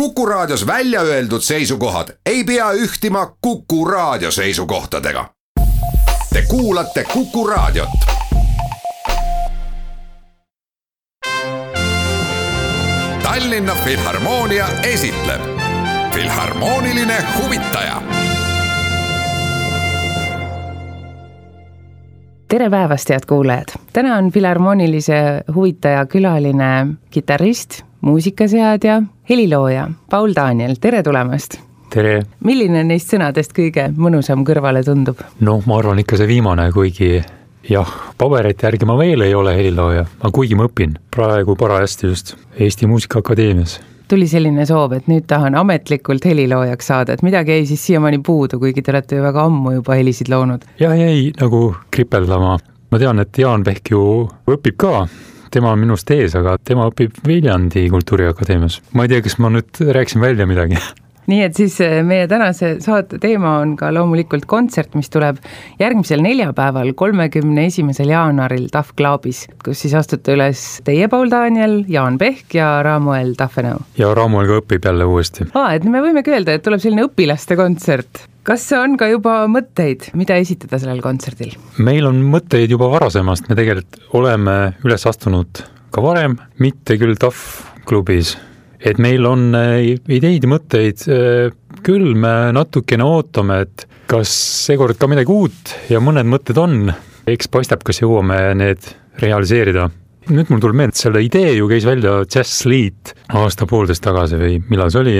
Kuku Raadios välja öeldud seisukohad ei pea ühtima Kuku Raadio seisukohtadega. Te kuulate Kuku Raadiot. Tallinna Filharmoonia esitleb Filharmooniline huvitaja tere päevast, head kuulajad! täna on Filharmoonilise huvitaja külaline kitarrist, muusikaseadja, helilooja Paul Daniel, tere tulemast! tere! milline neist sõnadest kõige mõnusam kõrvale tundub? noh, ma arvan ikka see viimane, kuigi jah, paberite järgi ma veel ei ole helilooja, aga kuigi ma õpin praegu parajasti just Eesti Muusikaakadeemias tuli selline soov, et nüüd tahan ametlikult heliloojaks saada, et midagi jäi siis siiamaani puudu, kuigi te olete ju väga ammu juba helisid loonud? jah, jäi nagu kripeldama. ma tean, et Jaan Pehk ju õpib ka, tema on minust ees, aga tema õpib Viljandi Kultuuriakadeemias. ma ei tea, kas ma nüüd rääkisin välja midagi nii et siis eh, meie tänase saate teema on ka loomulikult kontsert, mis tuleb järgmisel neljapäeval, kolmekümne esimesel jaanuaril Tough Clubis, kus siis astute üles teie, Paul Daniel, Jaan Pehk ja Ramuel Tafenau. ja Ramuel ka õpib jälle uuesti. aa, et me võimegi öelda, et tuleb selline õpilaste kontsert kas on ka juba mõtteid, mida esitada sellel kontserdil? meil on mõtteid juba varasemast, me tegelikult oleme üles astunud ka varem, mitte küll TAF klubis et meil on äh, ideid ja mõtteid, äh, küll me natukene ootame, et kas seekord ka midagi uut ja mõned mõtted on, eks paistab, kas jõuame need realiseerida. nüüd mul tuleb meelde, selle idee ju käis välja Jazz Liit aasta-poolteist tagasi või millal see oli,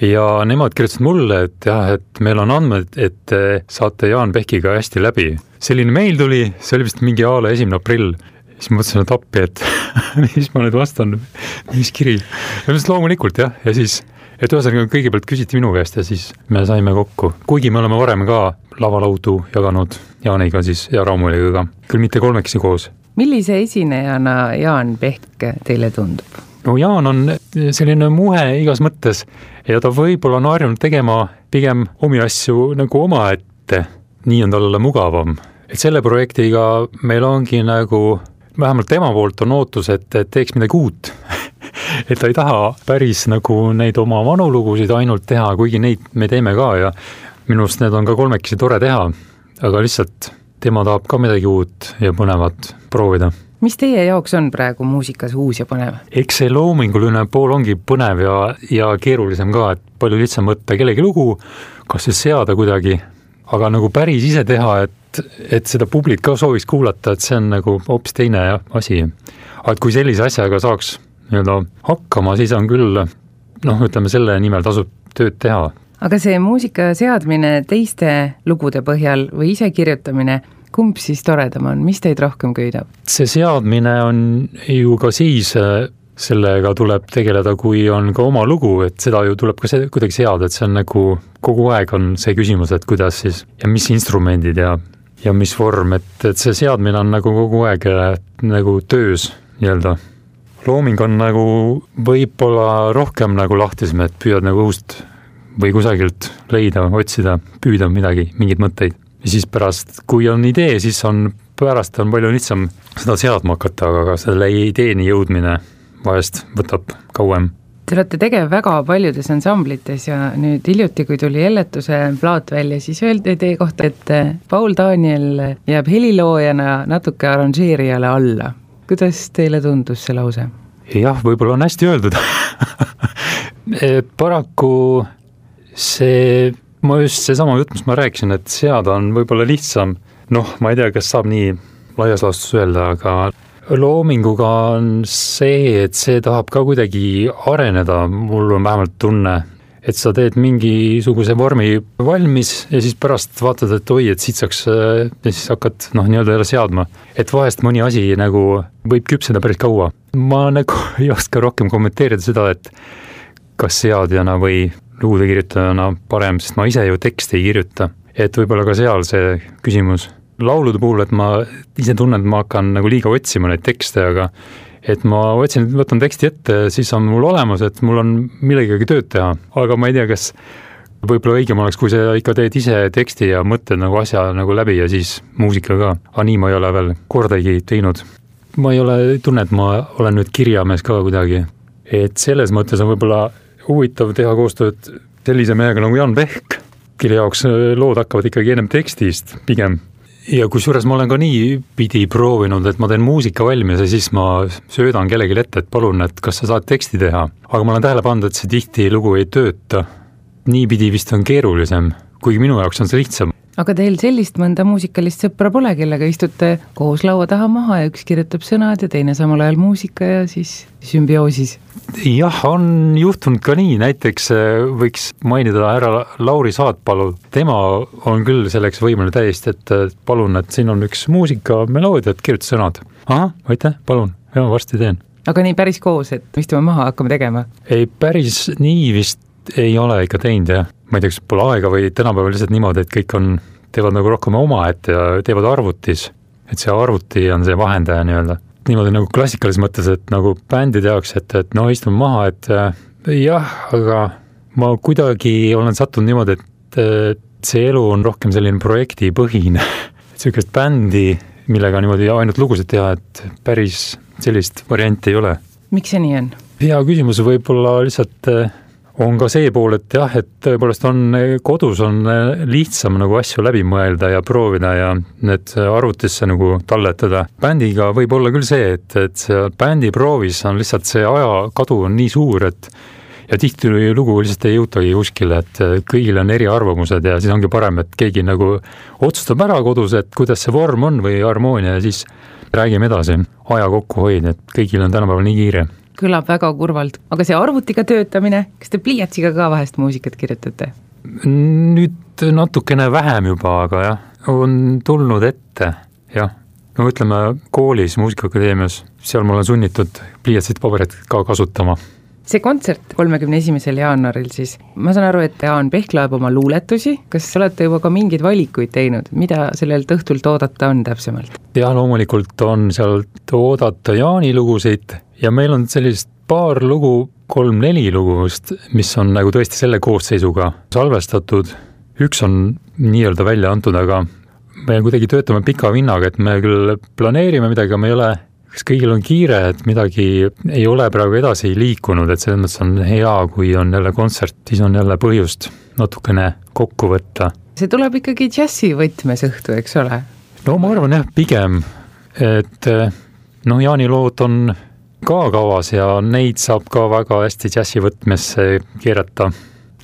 ja nemad kirjutasid mulle, et jah, et meil on andmed, et saate Jaan Pehkiga hästi läbi. selline meil tuli, see oli vist mingi a la esimene aprill siis mõtlesin, et appi, et mis ma nüüd vastan, mis kiri. ja ütlesin loomulikult jah, ja siis, et ühesõnaga kõigepealt küsiti minu käest ja siis me saime kokku, kuigi me oleme varem ka lavalaudu jaganud Jaaniga siis ja Raamuliga ka, küll mitte kolmekesi koos. millise esinejana Jaan Pehk teile tundub? no Jaan on selline muhe igas mõttes ja ta võib-olla on harjunud tegema pigem omi asju nagu omaette, nii on talle mugavam. et selle projektiga meil ongi nagu vähemalt tema poolt on ootus, et, et teeks midagi uut et ta ei taha päris nagu neid oma vanu lugusid ainult teha, kuigi neid me teeme ka ja minu arust need on ka kolmekesi tore teha, aga lihtsalt tema tahab ka midagi uut ja põnevat proovida. mis teie jaoks on praegu muusikas uus ja põnev? eks see loominguline pool ongi põnev ja, ja keerulisem ka, et palju lihtsam võtta kellegi lugu, kas siis seada kuidagi, aga nagu päris ise teha, et et, seda publik ka sooviks kuulata, et see on nagu hoopis teine asi. aga et kui sellise asjaga saaks nii-öelda hakkama, siis on küll noh, ütleme selle nimel tasub tööd teha. aga see muusika seadmine teiste lugude põhjal või ise kirjutamine, kumb siis toredam on, mis teid rohkem köidab? see seadmine on ju ka siis sellega tuleb tegeleda, kui on ka oma lugu, et seda ju tuleb ka see kuidagi seada, et see on nagu kogu aeg on see küsimus, et kuidas siis ja mis instrumendid ja ja mis vorm, et, et see seadmine on nagu kogu aeg äh, nagu töös nii-öelda. looming on nagu võib-olla rohkem nagu lahtisem, et püüad nagu õhust või kusagilt leida, otsida, püüda midagi, mingeid mõtteid. ja siis pärast, kui on idee, siis on, pärast on palju lihtsam seda seadma hakata, aga selle ideeni jõudmine vahest võtab kauem Te olete tegev väga paljudes ansamblites ja nüüd hiljuti, kui tuli Elletuse plaat välja, siis öeldi teie kohta, et Paul Daniel jääb heliloojana natuke arranžeerijale alla. kuidas teile tundus see lause? jah, võib-olla on hästi öeldud paraku see, ma just seesama jutt, mis ma rääkisin, et seada on võib-olla lihtsam, noh, ma ei tea, kas saab nii laias laastus öelda, aga loominguga on see, et see tahab ka kuidagi areneda, mul on vähemalt tunne, et sa teed mingisuguse vormi valmis ja siis pärast vaatad, et oi, et siit saaks ja siis hakkad noh, nii-öelda jälle seadma. et vahest mõni asi nagu võib küpseda päris kaua. ma nagu ei oska rohkem kommenteerida seda, et kas seadjana või lugude kirjutajana parem, sest ma ise ju teksti ei kirjuta. et võib-olla ka seal see küsimus laulude puhul, et ma ise tunnen, et ma hakkan nagu liiga otsima neid tekste, aga et ma otsin, võtan teksti ette, siis on mul olemas, et mul on millegagi tööd teha, aga ma ei tea, kas võib-olla õigem oleks, kui sa ikka teed ise teksti ja mõtled nagu asja nagu läbi ja siis muusika ka, aga nii ma ei ole veel kordagi teinud. ma ei ole, ei tunne, et ma olen nüüd kirjamees ka kuidagi, et selles mõttes on võib-olla huvitav teha koostööd sellise mehega nagu Jan Pehk, kelle jaoks lood hakkavad ikkagi ennem tekstist pigem. Ja kusjuures ma olen ka niipidi proovinud, et ma teen muusika valmis ja siis ma söödan kellelegi ette, et palun, et kas sa saad teksti teha. aga ma olen tähele pannud, et see tihtilugu ei tööta. niipidi vist on keerulisem, kuigi minu jaoks on see lihtsam aga teil sellist mõnda muusikalist sõpra pole, kellega istute koos laua taha maha ja üks kirjutab sõnad ja teine samal ajal muusika ja siis sümbioosis? jah, on juhtunud ka nii, näiteks äh, võiks mainida härra Lauri Saatpalu, tema on küll selleks võimeline täiesti, et palun, et siin on üks muusikameloodia, et kirjuta sõnad. ahah, aitäh, palun, ja varsti teen. aga nii päris koos, et istume maha, hakkame tegema? ei, päris nii vist ei ole ikka teinud jah ma ei tea, kas pole aega või tänapäeval lihtsalt niimoodi, et kõik on, teevad nagu rohkem omaette ja teevad arvutis. et see arvuti on see vahendaja nii-öelda. niimoodi nagu klassikalises mõttes, et nagu bändide jaoks, et, et no istume maha, et jah, aga ma kuidagi olen sattunud niimoodi, et see elu on rohkem selline projektipõhine et sihukest bändi, millega niimoodi ainult lugusid teha, et päris sellist varianti ei ole. miks see nii on? hea küsimus, võib-olla lihtsalt on ka see pool, et jah, et tõepoolest on, kodus on lihtsam nagu asju läbi mõelda ja proovida ja need arvutisse nagu talletada. bändiga võib olla küll see, et, et see bändiproovis on lihtsalt see ajakadu on nii suur, et ja tihti lugu lihtsalt ei jõutagi kuskile, et kõigil on eriarvamused ja siis ongi parem, et keegi nagu otsustab ära kodus, et kuidas see vorm on või harmoonia ja siis räägime edasi. aja kokkuhoid, et kõigil on tänapäeval nii kiire kõlab väga kurvalt, aga see arvutiga töötamine, kas te pliiatsiga ka vahest muusikat kirjutate? nüüd natukene vähem juba, aga jah, on tulnud ette, jah. no ütleme koolis Muusikaakadeemias, seal ma olen sunnitud pliiatsit, paberit ka kasutama see kontsert kolmekümne esimesel jaanuaril siis, ma saan aru, et Jaan Pehk loeb oma luuletusi, kas olete juba ka mingeid valikuid teinud, mida sellelt õhtult oodata on täpsemalt? jah, loomulikult on sealt oodata Jaani lugusid ja meil on sellist paar lugu, kolm-neli lugu vist, mis on nagu tõesti selle koosseisuga salvestatud. üks on nii-öelda välja antud, aga me kuidagi töötame pika vinnaga, et me küll planeerime midagi, aga me ei ole, kas kõigil on kiire, et midagi ei ole praegu edasi liikunud, et selles mõttes on hea, kui on jälle kontsert, siis on jälle põhjust natukene kokku võtta. see tuleb ikkagi džässi võtmes õhtu, eks ole? no ma arvan jah, pigem, et noh, Jaani lood on ka kavas ja neid saab ka väga hästi džässi võtmesse keerata.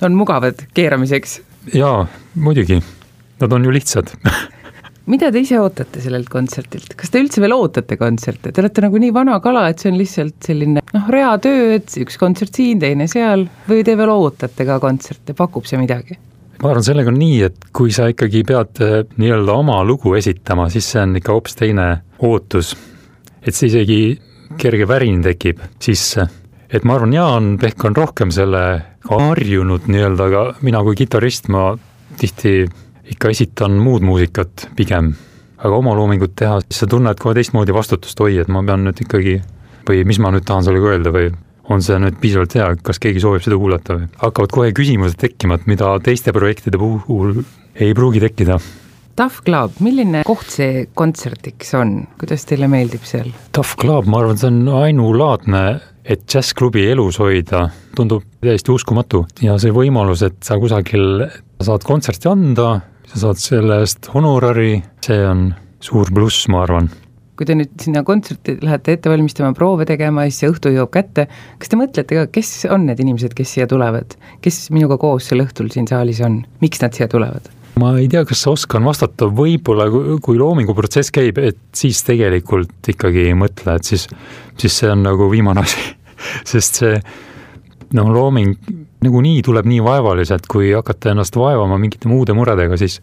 on mugavad keeramiseks? jaa, muidugi, nad on ju lihtsad mida te ise ootate sellelt kontsertilt, kas te üldse veel ootate kontserte, te olete nagu nii vana kala, et see on lihtsalt selline noh, reatöö, et üks kontsert siin, teine seal, või te veel ootate ka kontserte, pakub see midagi? ma arvan, sellega on nii, et kui sa ikkagi pead eh, nii-öelda oma lugu esitama, siis see on ikka hoopis teine ootus. et see isegi kerge värin tekib sisse. et ma arvan, Jaan Pehk on rohkem selle harjunud nii-öelda, aga mina kui kitarrist, ma tihti ikka esitan muud muusikat pigem. aga oma loomingut teha, siis sa tunned kohe teistmoodi vastutust, oi, et ma pean nüüd ikkagi või mis ma nüüd tahan sellega öelda või on see nüüd piisavalt hea, kas keegi soovib seda kuulata või hakkavad kohe küsimused tekkima, et mida teiste projektide puhul ei pruugi tekkida Tough Club, milline koht see kontserdiks on, kuidas teile meeldib seal? Tough Club, ma arvan, see on ainulaadne, et džässklubi elus hoida, tundub täiesti uskumatu. Ja see võimalus, et sa kusagil saad kontserti anda, sa saad selle eest honorari, see on suur pluss, ma arvan. Kui te nüüd sinna kontserti lähete ette valmistama, proove tegema ja siis see õhtu jõuab kätte, kas te mõtlete ka, kes on need inimesed, kes siia tulevad, kes minuga koos sel õhtul siin saalis on, miks nad siia tulevad? Ma ei tea, kas oskan vastata, võib-olla kui loominguprotsess käib, et siis tegelikult ikkagi ei mõtle, et siis, siis see on nagu viimane asi sest see noh, looming nagunii tuleb nii vaevaliselt, kui hakata ennast vaevama mingite muude muredega, siis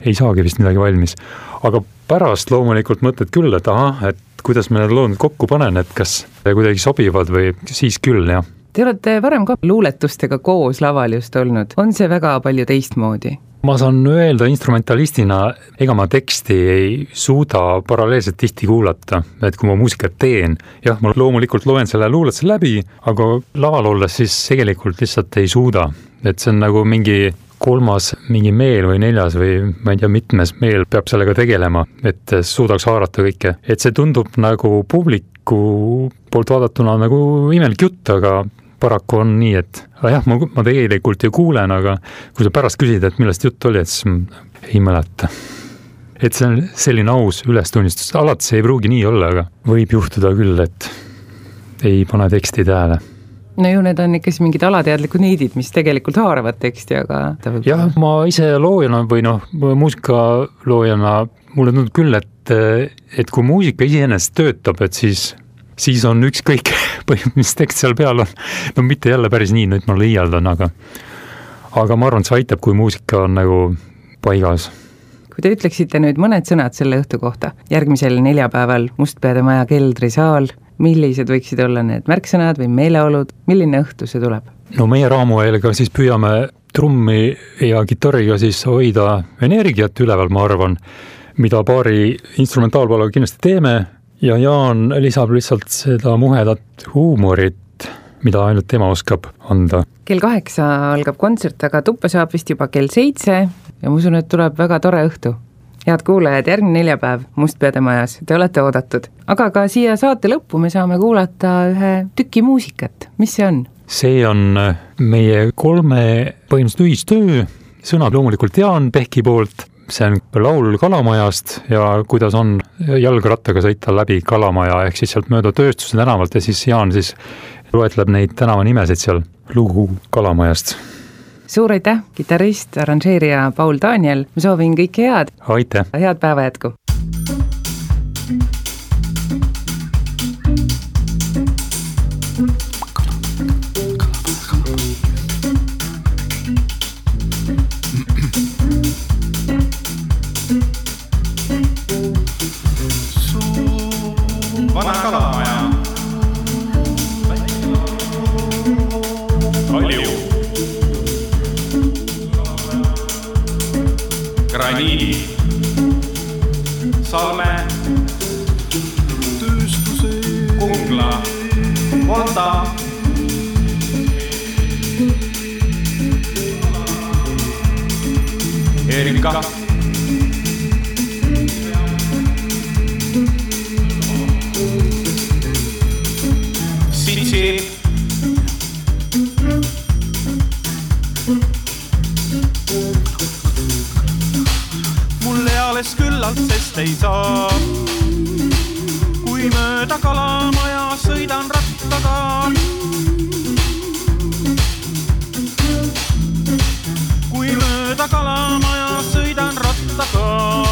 ei saagi vist midagi valmis. aga pärast loomulikult mõtled küll, et ahah, et kuidas ma need lood kokku panen, et kas kuidagi sobivad või siis küll, jah. Te olete varem ka luuletustega koos laval just olnud, on see väga palju teistmoodi? Ma saan öelda instrumentalistina, ega ma teksti ei suuda paralleelselt tihti kuulata, et kui ma muusikat teen, jah, ma loomulikult loen selle luuletuse läbi, aga laval olles siis tegelikult lihtsalt ei suuda, et see on nagu mingi kolmas mingi meel või neljas või ma ei tea, mitmes meel peab sellega tegelema, et suudaks haarata kõike, et see tundub nagu publiku poolt vaadatuna nagu imelik jutt, aga paraku on nii, et jah, ma, ma tegelikult ju kuulen, aga kui sa pärast küsid, et millest jutt oli, et siis ei mäleta. et see on selline aus ülestunnistus, alati see ei pruugi nii olla, aga võib juhtuda küll, et ei pane teksti tähele no ju need on ikka siis mingid alateadlikud niidid, mis tegelikult haaravad teksti, aga võib... jah, ma ise loojana või noh, muusikaloojana mulle tundub küll, et, et kui muusika iseenesest töötab, et siis, siis on ükskõik põhimõtteliselt, mis tekst seal peal on. no mitte jälle päris nii, nüüd ma liialdan, aga, aga ma arvan, et see aitab, kui muusika on nagu paigas kui te ütleksite nüüd mõned sõnad selle õhtu kohta, järgmisel neljapäeval Mustpeade Maja keldrisaal, millised võiksid olla need märksõnad või meeleolud, milline õhtu see tuleb? no meie Raamuhäälega siis püüame trummi ja kitarriga siis hoida energiat üleval, ma arvan, mida paari instrumentaalpalaga kindlasti teeme ja Jaan lisab lihtsalt seda muhedat huumorit, mida ainult tema oskab anda. kell kaheksa algab kontsert, aga tuppa saab vist juba kell seitse ja ma usun, et tuleb väga tore õhtu head kuulajad, järgmine neljapäev Mustpeade majas, te olete oodatud. aga ka siia saate lõppu me saame kuulata ühe tüki muusikat, mis see on? see on meie kolme põhimõtteliselt ühistöö, sõnad loomulikult Jaan Pehki poolt, see on laul Kalamajast ja kuidas on jalgrattaga sõita läbi Kalamaja, ehk siis sealt mööda Tööstuse tänavalt ja siis Jaan siis loetleb neid tänavanimesid seal, lugu Kalamajast suur aitäh, kitarrist, arranžeerija Paul Daniel, ma soovin kõike head. aitäh. head päeva jätku. Salme, Kungla, Volta. Erika. Sitsi alles küllalt, sest ei saa. kui mööda kalamaja sõidan rattaga. kui mööda kalamaja sõidan rattaga.